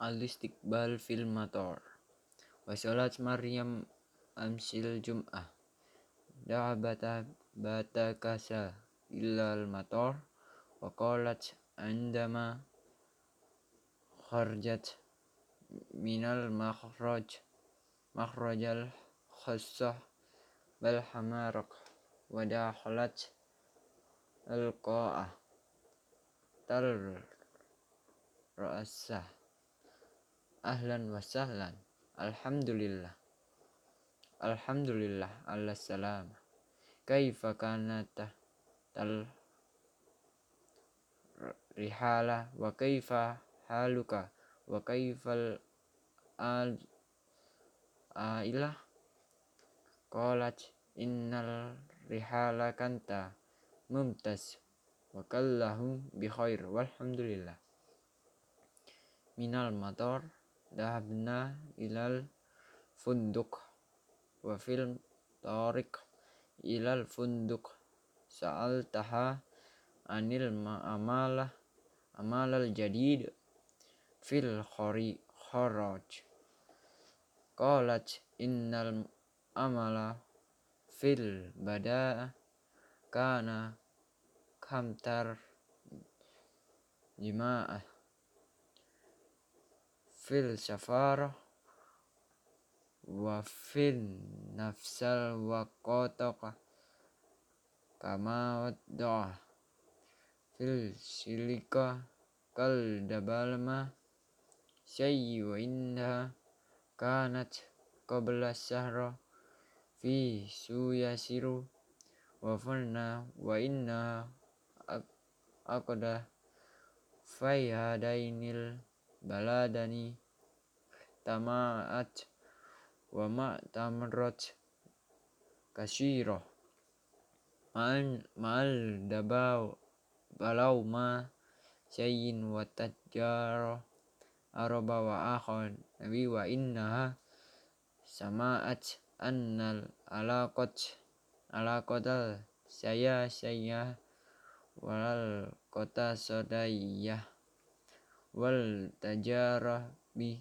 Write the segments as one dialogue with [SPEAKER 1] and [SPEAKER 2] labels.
[SPEAKER 1] al-istiqbal fil matar wa maryam amsil jum'ah. Da'a bata kasa ilal matar wa qalat andama kharjat minal makhraj makhrajal khassah bal hamarak wa dakhalat alqa'ah. Tal ra'asah ahlan wa sahlan. Alhamdulillah. Alhamdulillah ala salam. Kaifa kanat tal rihala wa kaifa haluka wa kaifal al ailah? Qalat innal rihala kanta mumtaz wa kallahu bi khair walhamdulillah. Minal matar dahabna ilal funduk. Wa fil tariq ilal funduk. Sa'al taha anil amala amalal jadid fil khari kharaj. Qalat innal amala fil bada kana kamtar jima'ah fil safara wa fin nafsal wa qataka kama wadda'a fil silika kal dabalma sayyi wa inna kanat qabla sahra fi suyasiru wa fanna wa inna aqda fayhadainil baladani tama'at wa ma tamrat kasyira ma'al ma'al dabau balau ma sayyin wa tajjara araba wa akhon nabi wa innaha sama'at annal alaqat alaqatal saya saya wal kota sodayah wal tajarah bi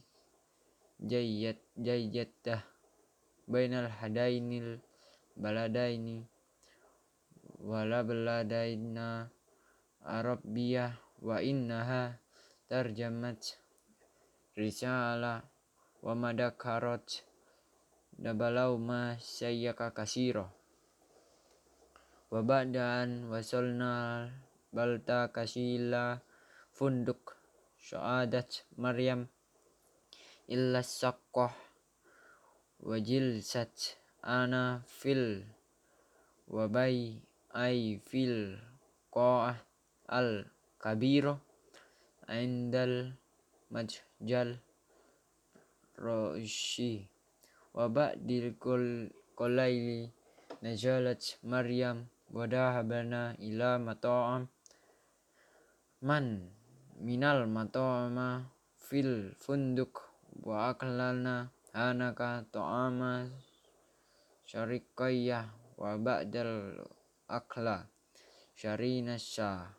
[SPEAKER 1] jayyat jayyadah bainal hadainil baladaini wala baladaina arabiyah wa innaha tarjamat risala wa madakarat dabalau ma sayyaka kasiro wa ba'dan wasolna balta kasila funduk syaadat maryam illa saqqah wa jilsat ana fil wa bay ay fil qa'ah al kabiro indal majjal roshi wa ba'dil kul qolaili nazalat maryam wa dahabana ila mata'am man minal mata'ama fil funduk wa aklana hanaka ta'ama syarikayah wa ba'dal akla syarina syah